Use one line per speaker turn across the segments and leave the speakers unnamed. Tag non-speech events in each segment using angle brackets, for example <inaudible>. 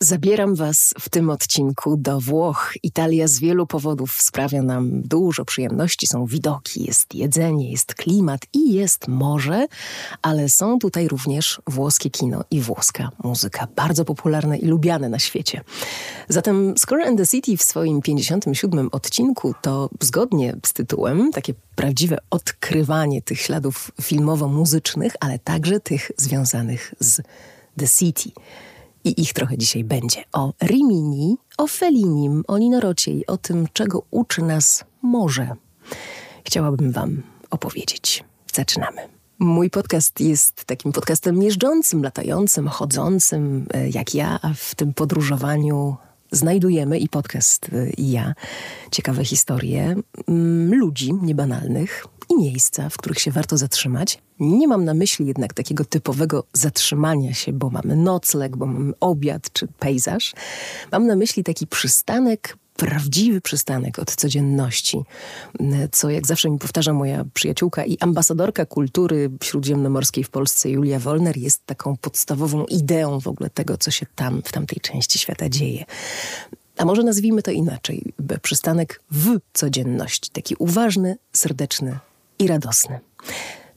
Zabieram Was w tym odcinku do Włoch. Italia z wielu powodów sprawia nam dużo przyjemności. Są widoki, jest jedzenie, jest klimat i jest morze, ale są tutaj również włoskie kino i włoska muzyka, bardzo popularne i lubiane na świecie. Zatem Score and the City w swoim 57 odcinku to zgodnie z tytułem takie prawdziwe odkrywanie tych śladów filmowo-muzycznych, ale także tych związanych z The City – i ich trochę dzisiaj będzie. O Rimini, o Felinim, o Ninorociej, o tym, czego uczy nas morze. Chciałabym Wam opowiedzieć. Zaczynamy. Mój podcast jest takim podcastem jeżdżącym, latającym, chodzącym, e, jak ja, a w tym podróżowaniu znajdujemy i podcast e, i ja ciekawe historie mm, ludzi niebanalnych, i miejsca, w których się warto zatrzymać. Nie mam na myśli jednak takiego typowego zatrzymania się, bo mamy nocleg, bo mamy obiad czy pejzaż. Mam na myśli taki przystanek prawdziwy przystanek od codzienności, co jak zawsze mi powtarza moja przyjaciółka i ambasadorka kultury śródziemnomorskiej w Polsce, Julia Wolner, jest taką podstawową ideą w ogóle tego, co się tam, w tamtej części świata dzieje. A może nazwijmy to inaczej, przystanek w codzienności, taki uważny, serdeczny i radosny.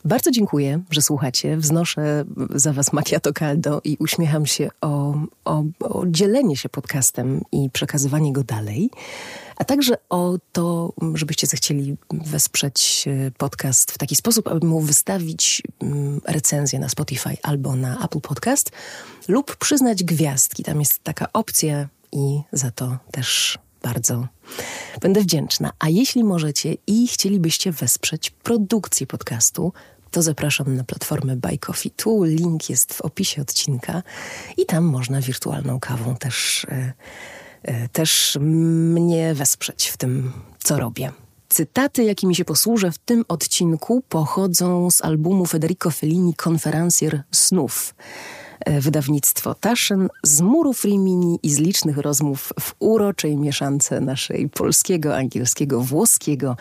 Bardzo dziękuję, że słuchacie. Wznoszę za Was macchiato caldo i uśmiecham się o, o, o, dzielenie się podcastem i przekazywanie go dalej, a także o to, żebyście zechcieli wesprzeć e, podcast w taki sposób, aby mu wystawić mm, recenzję na Spotify albo na Apple Podcast lub przyznać gwiazdki. Tam jest taka opcja i za to też bardzo będę wdzięczna. A jeśli możecie i chcielibyście wesprzeć produkcję podcastu, to zapraszam na platformę Buy Coffee Tu. Link jest w opisie odcinka i tam można wirtualną kawą też, e, e, też mnie wesprzeć w tym, co robię. Cytaty, jakimi się posłużę w tym odcinku, pochodzą z albumu Federico Fellini Konferencjer Snów. E, wydawnictwo Taschen z murów Rimini i z licznych rozmów w uroczej mieszance naszej polskiego, angielskiego, włoskiego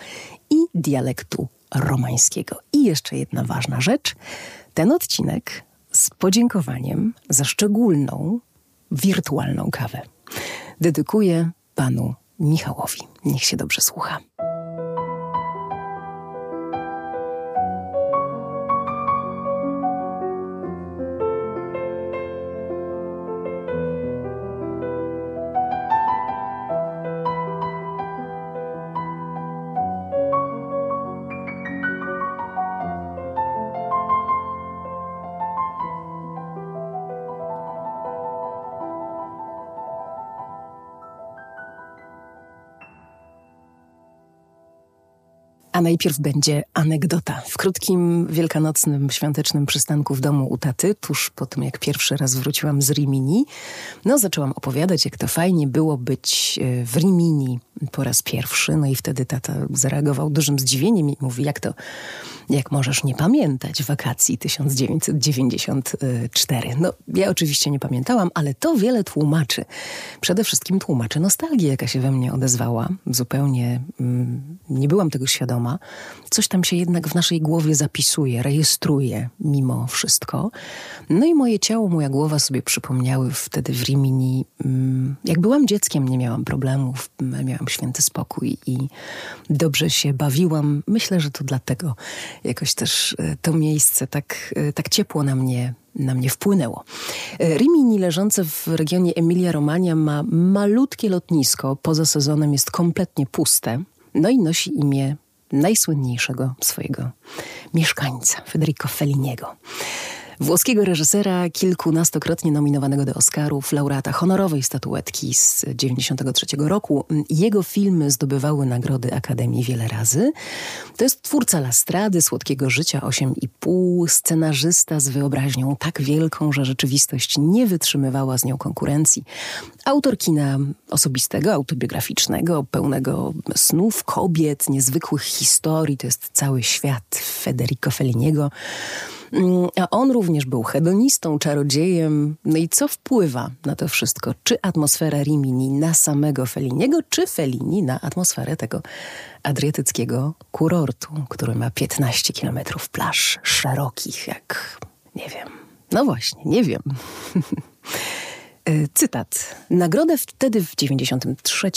i dialektu romańskiego. I jeszcze jedna ważna rzecz. Ten odcinek z podziękowaniem za szczególną, wirtualną kawę dedykuję panu Michałowi. Niech się dobrze słucha. A najpierw będzie anegdota. W krótkim, wielkanocnym, świątecznym przystanku w domu u taty, tuż po tym jak pierwszy raz wróciłam z Rimini, no zaczęłam opowiadać, jak to fajnie było być e, w Rimini po raz pierwszy. No i wtedy tata zareagował dużym zdziwieniem i mówi, jak to, jak możesz nie pamiętać wakacji 1994. No, ja oczywiście nie pamiętałam, ale to wiele tłumaczy. Przede wszystkim tłumaczy nostalgię, jaka się we mnie odezwała. Zupełnie mm, nie byłam tego świadoma. Coś tam się jednak w naszej głowie zapisuje, rejestruje mimo wszystko. No i moje ciało, moja głowa sobie przypomniały wtedy w Rimini. Mm, jak byłam dzieckiem, nie miałam problemów, miałam święty spokój i dobrze się bawiłam. Myślę, że to dlatego jakoś też e, to miejsce tak, e, tak ciepło na mnie na mnie wpłynęło. E, Rimini, leżące w regionie Emilia-Romagna, ma malutkie lotnisko. Poza sezonem jest kompletnie puste. No i nosi imię najsłynniejszego swojego mieszkańca, Federico Felliniego włoskiego reżysera, kilkunastokrotnie nominowanego do Oscarów, laureata honorowej statuetki z 1993 roku. Jego filmy zdobywały nagrody Akademii wiele razy. To jest twórca Lastrady, Słodkiego Życia 8,5, scenarzysta z wyobraźnią tak wielką, że rzeczywistość nie wytrzymywała z nią konkurencji. Autor kina osobistego, autobiograficznego, pełnego snów, kobiet, niezwykłych historii. To jest cały świat Federico Felliniego. Mm, a on również był hedonistą, czarodziejem. No i co wpływa na to wszystko? Czy atmosfera Rimini na samego Feliniego, czy Felini na atmosferę tego adriatyckiego kurortu, który ma 15 kilometrów plaż szerokich, jak nie wiem. No właśnie, nie wiem. <laughs> E, cytat. Nagrodę wtedy w 93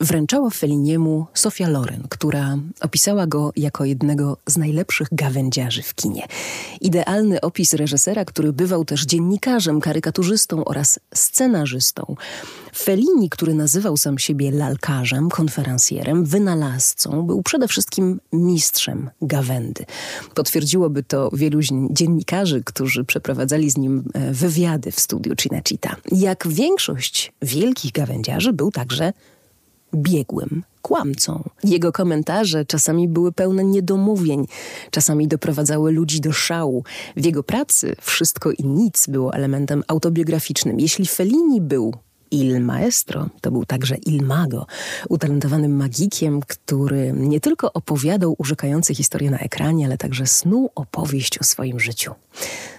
wręczała Feliniemu Sofia Loren, która opisała go jako jednego z najlepszych gawędziarzy w kinie. Idealny opis reżysera, który bywał też dziennikarzem, karykaturzystą oraz scenarzystą. Fellini, który nazywał sam siebie lalkarzem, konferencjerem, wynalazcą, był przede wszystkim mistrzem gawędy. Potwierdziłoby to wielu dziennikarzy, którzy przeprowadzali z nim e, wywiady w studiu Cinecittà. Jak większość wielkich gawędziarzy, był także biegłym kłamcą. Jego komentarze czasami były pełne niedomówień, czasami doprowadzały ludzi do szału. W jego pracy wszystko i nic było elementem autobiograficznym. Jeśli Fellini był Il Maestro to był także Il Mago, utalentowanym magikiem, który nie tylko opowiadał urzekające historie na ekranie, ale także snuł opowieść o swoim życiu.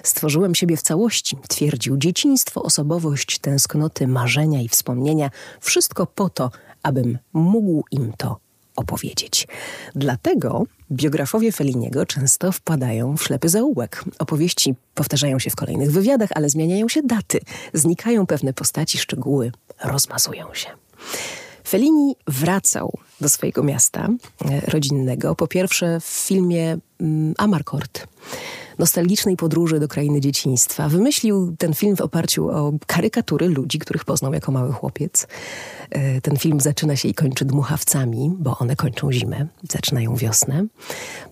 Stworzyłem siebie w całości, twierdził dzieciństwo, osobowość, tęsknoty, marzenia i wspomnienia, wszystko po to, abym mógł im to opowiedzieć. Dlatego biografowie Feliniego często wpadają w ślepy zaułek. Opowieści powtarzają się w kolejnych wywiadach, ale zmieniają się daty, znikają pewne postaci, szczegóły rozmazują się. Fellini wracał do swojego miasta e, rodzinnego, po pierwsze w filmie mm, Amarcord nostalgicznej podróży do krainy dzieciństwa. Wymyślił ten film w oparciu o karykatury ludzi, których poznał jako mały chłopiec. E, ten film zaczyna się i kończy dmuchawcami, bo one kończą zimę, zaczynają wiosnę.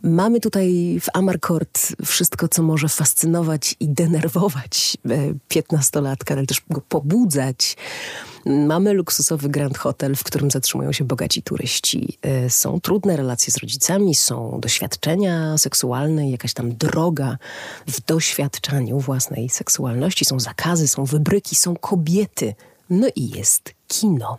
Mamy tutaj w Amarcord wszystko, co może fascynować i denerwować e, piętnastolatka, ale też go pobudzać. Mamy luksusowy Grand Hotel, w którym zatrzymują się bogaci turyści. E, są trudne relacje z rodzicami, są doświadczenia seksualne, jakaś tam droga w doświadczaniu własnej seksualności. Są zakazy, są wybryki, są kobiety. No i jest kino.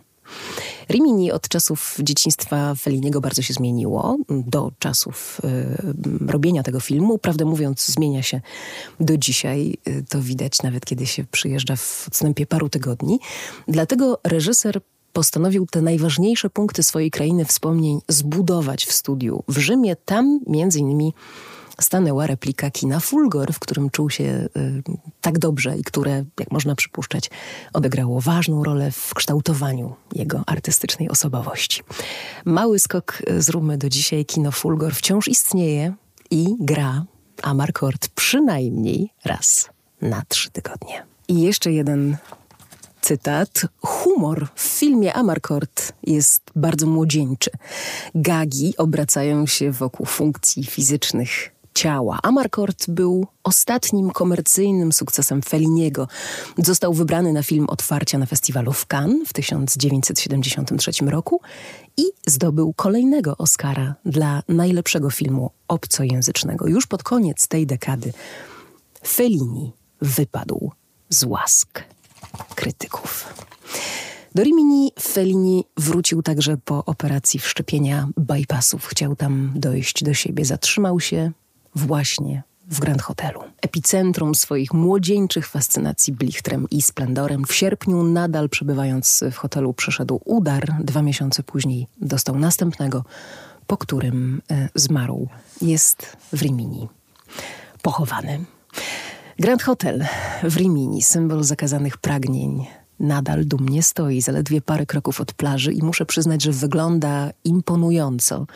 Rimini od czasów dzieciństwa Feliniego bardzo się zmieniło, do czasów y, robienia tego filmu. Prawdę mówiąc, zmienia się do dzisiaj. Y, to widać nawet, kiedy się przyjeżdża w odstępie paru tygodni. Dlatego reżyser postanowił te najważniejsze punkty swojej krainy wspomnień zbudować w studiu w Rzymie. Tam między innymi stanęła replika kina Fulgor, w którym czuł się y, tak dobrze i które, jak można przypuszczać, odegrało ważną rolę w kształtowaniu jego artystycznej osobowości. Mały skok z Rumy do dzisiaj kino Fulgor wciąż istnieje i gra Amarcord przynajmniej raz na trzy tygodnie. I jeszcze jeden cytat. Humor w filmie Amarcord jest bardzo młodzieńczy. Gagi obracają się wokół funkcji fizycznych ciała. Amarcord był ostatnim komercyjnym sukcesem Felliniego. Został wybrany na film otwarcia na festiwalu w Cannes w 1973 roku i zdobył kolejnego Oscara dla najlepszego filmu obcojęzycznego. Już pod koniec tej dekady Fellini wypadł z łask krytyków. Do Rimini Fellini wrócił także po operacji wszczepienia bypassów. Chciał tam dojść do siebie. Zatrzymał się, właśnie w Grand Hotelu. Epicentrum swoich młodzieńczych fascynacji blichtrem i splendorem. W sierpniu, nadal przebywając w hotelu, przeszedł udar. Dwa miesiące później dostał następnego, po którym e, zmarł. Jest w Rimini. Pochowany. Grand Hotel w Rimini, symbol zakazanych pragnień, nadal dumnie stoi, zaledwie parę kroków od plaży i muszę przyznać, że wygląda imponująco.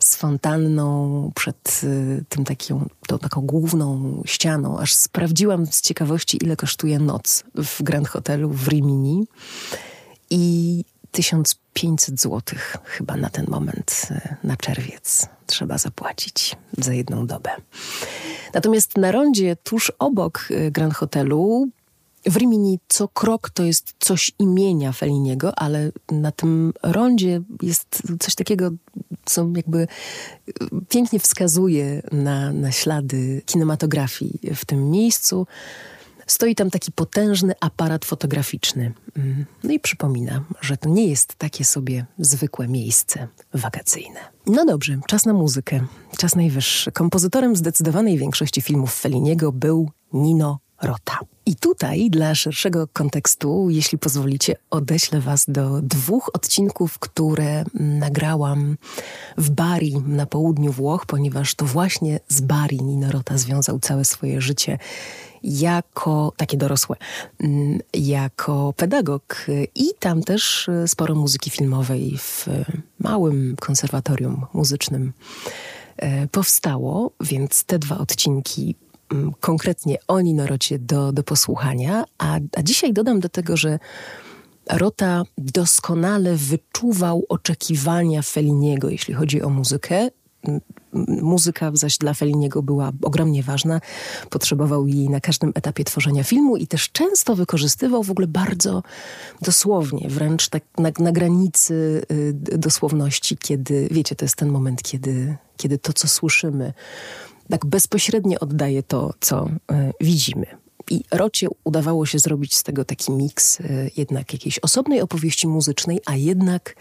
Z fontanną przed y, tym taką, tą taką główną ścianą. Aż sprawdziłam z ciekawości, ile kosztuje noc w Grand Hotelu w Rimini. I 1500 zł chyba na ten moment, y, na czerwiec, trzeba zapłacić za jedną dobę. Natomiast na rondzie tuż obok y, Grand Hotelu w Rimini co krok to jest coś imienia Feliniego, ale na tym rondzie jest coś takiego, co jakby pięknie wskazuje na, na ślady kinematografii w tym miejscu. Stoi tam taki potężny aparat fotograficzny. Mm. No i przypomina, że to nie jest takie sobie zwykłe miejsce wakacyjne. No dobrze, czas na muzykę. Czas najwyższy. Kompozytorem zdecydowanej większości filmów Feliniego był Nino Rota. I tutaj dla szerszego kontekstu, jeśli pozwolicie, odeślę Was do dwóch odcinków, które nagrałam w Bari na południu Włoch, ponieważ to właśnie z Bari Nino Rota związał całe swoje życie jako takie dorosłe, mm, jako pedagog i tam też sporo muzyki filmowej w małym konserwatorium muzycznym e, powstało, więc te dwa odcinki Mm, konkretnie o Ninorocie do, do posłuchania, a, a dzisiaj dodam do tego, że Rota doskonale wyczuwał oczekiwania Feliniego, jeśli chodzi o muzykę. Muzyka zaś dla Feliniego była ogromnie ważna. Potrzebował jej na każdym etapie tworzenia filmu i też często wykorzystywał w ogóle bardzo dosłownie, wręcz tak na, na granicy y, dosłowności, kiedy, wiecie, to jest ten moment, kiedy, kiedy to, co słyszymy, tak bezpośrednio oddaje to, co y, widzimy. I Rocie udawało się zrobić z tego taki miks y, jednak jakiejś osobnej opowieści muzycznej, a jednak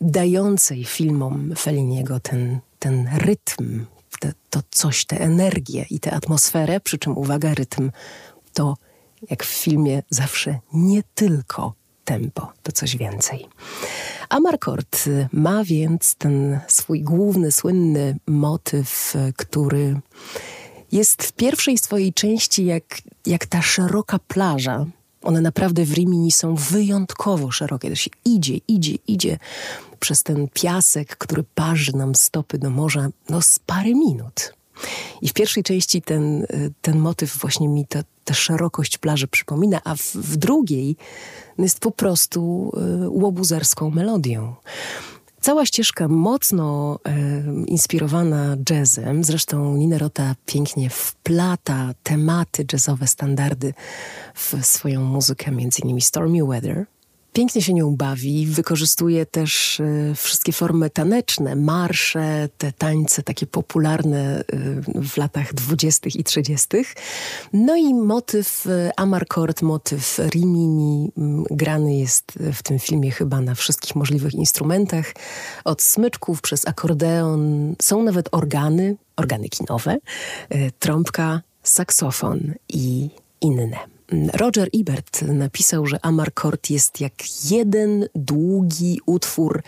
dającej filmom Feliniego ten, ten rytm, te, to coś, tę energię i tę atmosferę, przy czym uwaga, rytm to jak w filmie zawsze nie tylko tempo, to coś więcej. Amarkord ma więc ten swój główny, słynny motyw, który jest w pierwszej swojej części jak, jak ta szeroka plaża. One naprawdę w Rimini są wyjątkowo szerokie. To się idzie, idzie, idzie przez ten piasek, który parzy nam stopy do morza no z parę minut. I w pierwszej części ten, ten motyw właśnie mi tę szerokość plaży przypomina, a w, w drugiej jest po prostu y, łobuzerską melodią. Cała ścieżka mocno e, inspirowana jazzem, zresztą Nina Rota pięknie wplata tematy jazzowe, standardy w swoją muzykę, między innymi Stormy Weather, Pięknie się nią bawi, wykorzystuje też y, wszystkie formy taneczne, marsze, te tańce takie popularne y, w latach dwudziestych i trzydziestych. No i motyw y, Amarcord, motyw Rimini grany jest w tym filmie chyba na wszystkich możliwych instrumentach. Od smyczków przez akordeon, są nawet organy, organy kinowe, trąbka, saksofon i inne. Roger Ebert napisał, że Amarcord jest jak jeden długi utwór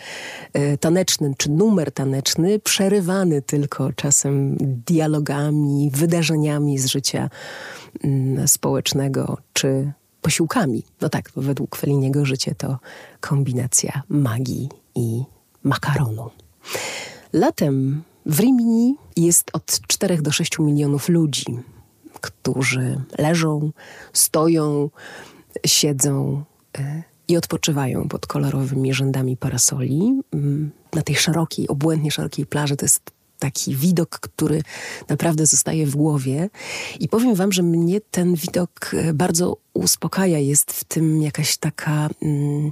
e, taneczny, czy numer taneczny, przerywany tylko czasem dialogami, wydarzeniami z życia mm, społecznego, czy posiłkami. No tak, według Feliniego życie to kombinacja magii i makaronu. Latem w Rimini jest od 4 do 6 milionów ludzi którzy leżą, stoją, siedzą e, i odpoczywają pod kolorowymi rzędami parasoli. Mm, na tej szerokiej, obłędnie szerokiej plaży to jest taki widok, który naprawdę zostaje w głowie. I powiem Wam, że mnie ten widok e, bardzo uspokaja. Jest w tym jakaś taka. Mm,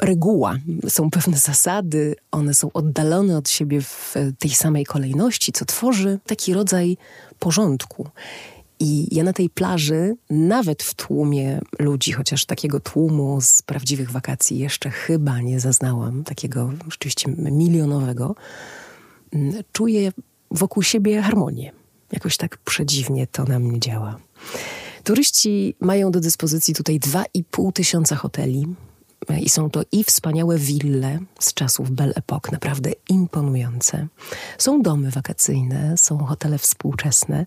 reguła, są pewne zasady, one są oddalone od siebie w tej samej kolejności, co tworzy taki rodzaj porządku. I ja na tej plaży, nawet w tłumie ludzi, chociaż takiego tłumu z prawdziwych wakacji jeszcze chyba nie zaznałam, takiego rzeczywiście milionowego, mm, czuję wokół siebie harmonię. Jakoś tak przedziwnie to na mnie działa. Turyści mają do dyspozycji tutaj 2,5 tysiąca hoteli, i są to i wspaniałe wille z czasów Belle Époque, naprawdę imponujące. Są domy wakacyjne, są hotele współczesne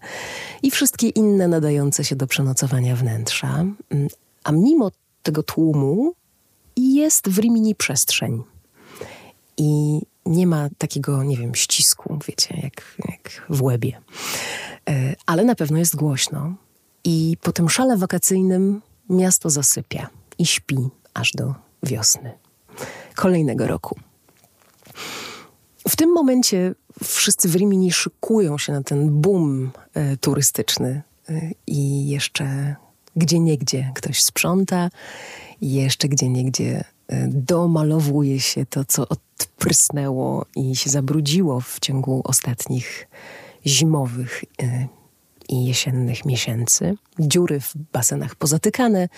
i wszystkie inne nadające się do przenocowania wnętrza. A mimo tego tłumu jest w Rimini przestrzeń. I nie ma takiego, nie wiem, ścisku, wiecie, jak, jak w łebie. E, ale na pewno jest głośno. I po tym szale wakacyjnym miasto zasypia i śpi aż do wiosny kolejnego roku. W tym momencie wszyscy w Rimini szykują się na ten boom e, turystyczny e, i jeszcze gdzie niegdzie ktoś sprząta, jeszcze gdzie niegdzie e, domalowuje się to, co odprysnęło i się zabrudziło w ciągu ostatnich zimowych i jesiennych miesięcy. Dziury w basenach pozatykane,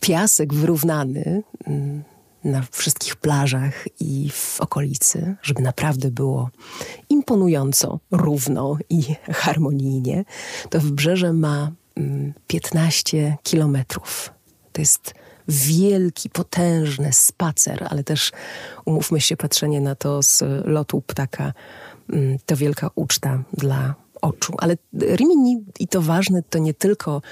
piasek wyrównany mm, na wszystkich plażach i w okolicy, żeby naprawdę było imponująco, równo i harmonijnie, to wybrzeże ma 15 mm, kilometrów. To jest wielki, potężny spacer, ale też umówmy się, patrzenie na to z lotu ptaka mm, to wielka uczta dla oczu. Ale Rimini, i to ważne, to nie tylko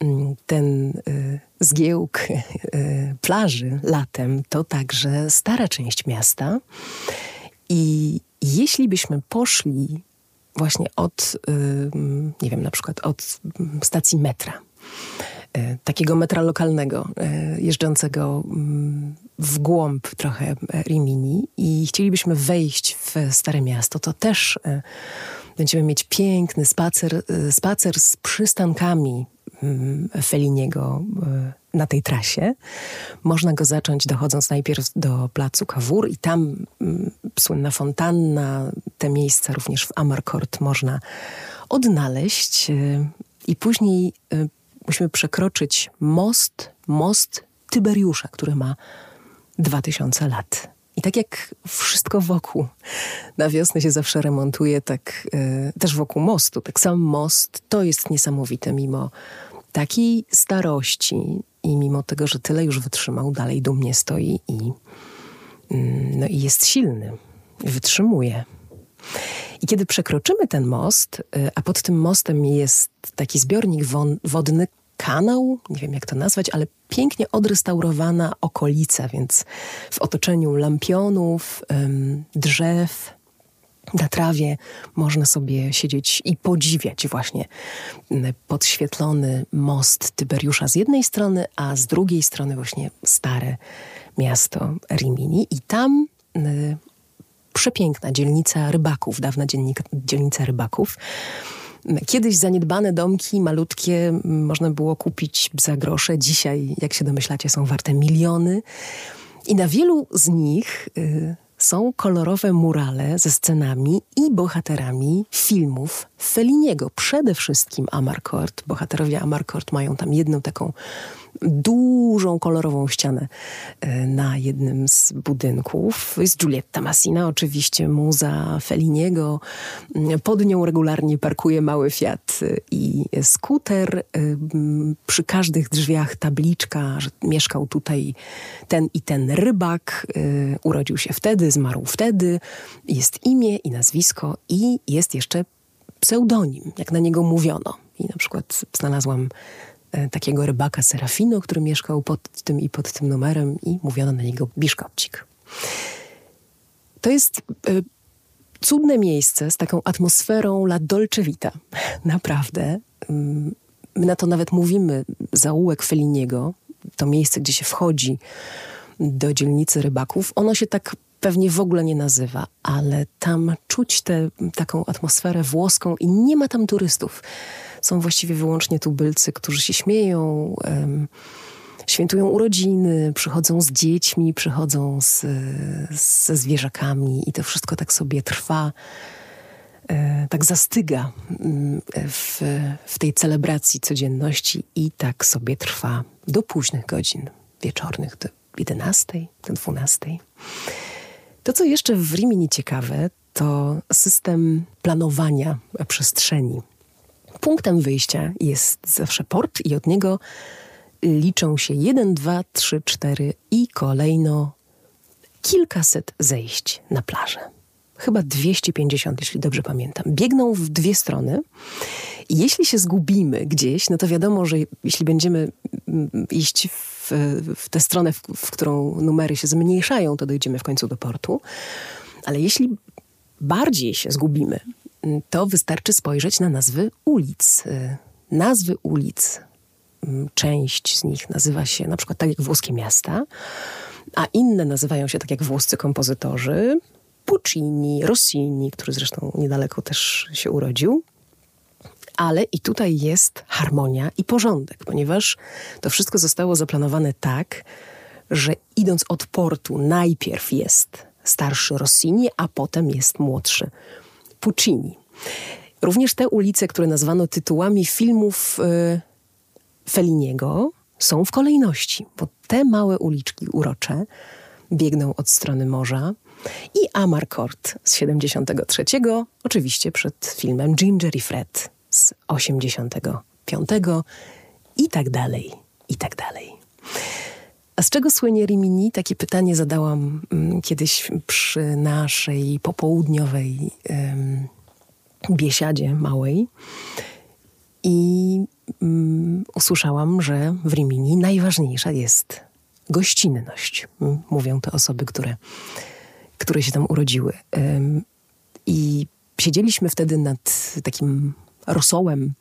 mm, ten y, zgiełk y, plaży latem, to także stara część miasta. I jeśli byśmy poszli właśnie od, nie wiem, na przykład od stacji metra, y, takiego metra lokalnego, jeżdżącego mm, w głąb trochę Rimini i chcielibyśmy wejść w Stare Miasto, to też Będziemy mieć piękny spacer, y, spacer z przystankami mm, Feliniego y, na tej trasie. Można go zacząć dochodząc najpierw do placu Cavour i tam mm, słynna fontanna, te miejsca również w Amarcord można odnaleźć y, i później musimy przekroczyć most, most Tyberiusza, który ma 2000 lat. I tak jak wszystko wokół na wiosnę się zawsze remontuje, tak y, też wokół mostu. Tak sam most to jest niesamowite, mimo takiej starości i mimo tego, że tyle już wytrzymał, dalej dumnie stoi i, y, no i jest silny, wytrzymuje. I kiedy przekroczymy ten most, y, a pod tym mostem jest taki zbiornik wodny kanał, nie wiem jak to nazwać, ale pięknie odrestaurowana okolica, więc w otoczeniu lampionów, drzew, na trawie można sobie siedzieć i podziwiać właśnie podświetlony most Tyberiusza z jednej strony, a z drugiej strony właśnie stare miasto Rimini. I tam przepiękna dzielnica rybaków, dawna dzielnica rybaków. Kiedyś zaniedbane domki, malutkie, można było kupić za grosze. Dzisiaj, jak się domyślacie, są warte miliony. I na wielu z nich y, są kolorowe murale ze scenami i bohaterami filmów Feliniego. Przede wszystkim Amarcord. Bohaterowie Amarcord mają tam jedną taką dużą, kolorową ścianę e, na jednym z budynków. Jest Giulietta Massina, oczywiście muza Feliniego. Pod nią regularnie parkuje mały Fiat i skuter. E, przy każdych drzwiach tabliczka, że mieszkał tutaj ten i ten rybak. E, urodził się wtedy, zmarł wtedy. Jest imię i nazwisko i jest jeszcze pseudonim, jak na niego mówiono. I na przykład znalazłam E, takiego rybaka Serafino, który mieszkał pod tym i pod tym numerem i mówiono na niego Biszkopcik. To jest e, cudne miejsce z taką atmosferą la dolce vita. <laughs> Naprawdę. Mm, my na to nawet mówimy zaułek Feliniego, to miejsce, gdzie się wchodzi do dzielnicy rybaków. Ono się tak pewnie w ogóle nie nazywa, ale tam czuć tę taką atmosferę włoską i nie ma tam turystów są właściwie wyłącznie tubylcy, którzy się śmieją, um, świętują urodziny, przychodzą z dziećmi, przychodzą z, ze zwierzakami i to wszystko tak sobie trwa. E, tak zastyga mm, w, w tej celebracji codzienności i tak sobie trwa do późnych godzin wieczornych, do 11, do 12. To, co jeszcze w Rimini ciekawe, to system planowania przestrzeni punktem wyjścia jest zawsze port i od niego liczą się 1, 2, 3, 4 i kolejno kilkaset zejść na plażę. Chyba 250, jeśli dobrze pamiętam. Biegną w dwie strony. Jeśli się zgubimy gdzieś, no to wiadomo, że jeśli będziemy mm, iść w, w tę stronę, w, w którą numery się zmniejszają, to dojdziemy w końcu do portu. Ale jeśli bardziej się zgubimy, to wystarczy spojrzeć na nazwy ulic. Y, nazwy ulic, mm, część z nich nazywa się na przykład tak jak włoskie miasta, a inne nazywają się tak jak włoscy kompozytorzy, Puccini, Rossini, który zresztą niedaleko też się urodził. Ale i tutaj jest harmonia i porządek, ponieważ to wszystko zostało zaplanowane tak, że idąc od portu najpierw jest starszy Rossini, a potem jest młodszy Puccini. Również te ulice, które nazwano tytułami filmów y, Felliniego, są w kolejności, bo te małe uliczki urocze biegną od strony morza i Amarcord z 73, oczywiście przed filmem Ginger i Fred z 83. V i tak dalej, i tak dalej. A z czego słynie Rimini? Takie pytanie zadałam um, kiedyś przy naszej popołudniowej um, biesiadzie małej. I um, usłyszałam, że w Rimini najważniejsza jest gościnność. Mówią to osoby, które, które się tam urodziły. I siedzieliśmy wtedy nad takim rosołem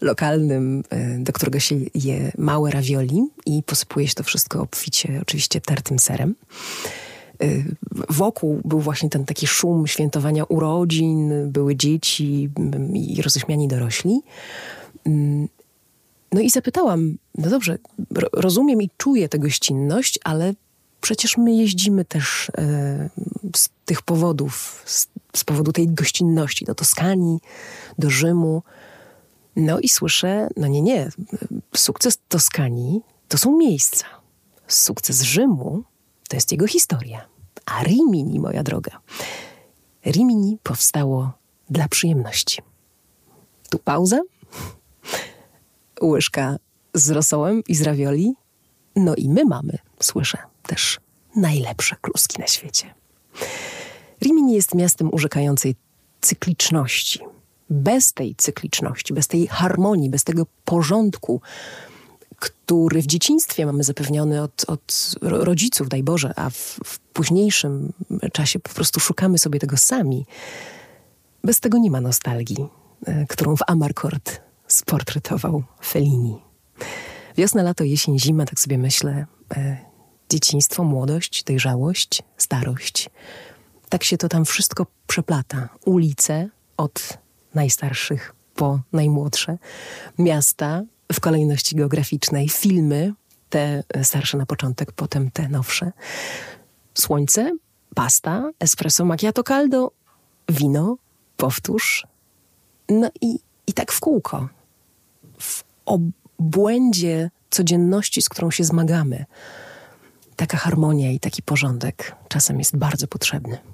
lokalnym, e, do którego się je małe ravioli i posypuje się to wszystko obficie, oczywiście tartym serem. E, wokół był właśnie ten taki szum świętowania urodzin, były dzieci i roześmiani dorośli. Mm, no i zapytałam, no dobrze, rozumiem i czuję tę gościnność, ale przecież my jeździmy też e, z tych powodów, z, z, powodu tej gościnności do Toskanii, do Rzymu. No i słyszę, no nie, nie, sukces Toskanii to są miejsca. Sukces Rzymu to jest jego historia. A Rimini, moja droga, Rimini powstało dla przyjemności. Tu pauza, łyżka z rosołem i z ravioli. No i my mamy, słyszę, też najlepsze kluski na świecie. Rimini jest miastem urzekającej cykliczności. Bez tej cykliczności, bez tej harmonii, bez tego porządku, który w dzieciństwie mamy zapewniony od, od rodziców, daj Boże, a w, w późniejszym czasie po prostu szukamy sobie tego sami. Bez tego nie ma nostalgii, e, którą w Amarcord sportretował Fellini. Wiosna, lato, jesień, zima, tak sobie myślę. E, dzieciństwo, młodość, dojrzałość, starość. Tak się to tam wszystko przeplata. Ulice od najstarszych po najmłodsze, miasta w kolejności geograficznej, filmy, te starsze na początek, potem te nowsze. Słońce, pasta, espresso macchiato caldo, wino, powtórz. No i, i tak w kółko w obłędzie codzienności, z którą się zmagamy, taka harmonia i taki porządek czasem jest bardzo potrzebny.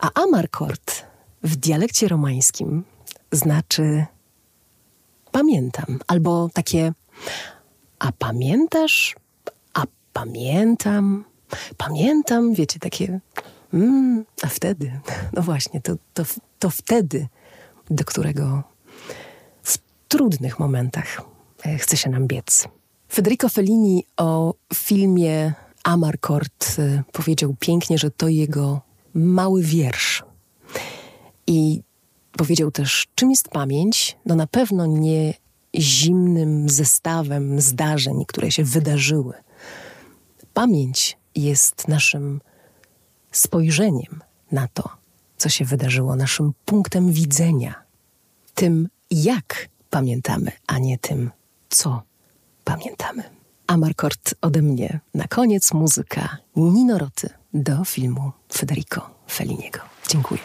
A amarkord w dialekcie romańskim znaczy pamiętam, albo takie a pamiętasz, a pamiętam, pamiętam, wiecie, takie mm, a wtedy, <laughs> no właśnie, to, to, to wtedy, do którego trudnych momentach e, chce się nam biec. Federico Fellini o filmie Amarcord e, powiedział pięknie, że to jego mały wiersz. I powiedział też, czym jest pamięć? No na pewno nie zimnym zestawem zdarzeń, które się wydarzyły. Pamięć jest naszym spojrzeniem na to, co się wydarzyło, naszym punktem widzenia, tym, jak pamiętamy, a nie tym, co pamiętamy. Amarkord ode mnie. Na koniec muzyka Nino Roty do filmu Federico Felliniego. Dziękuję.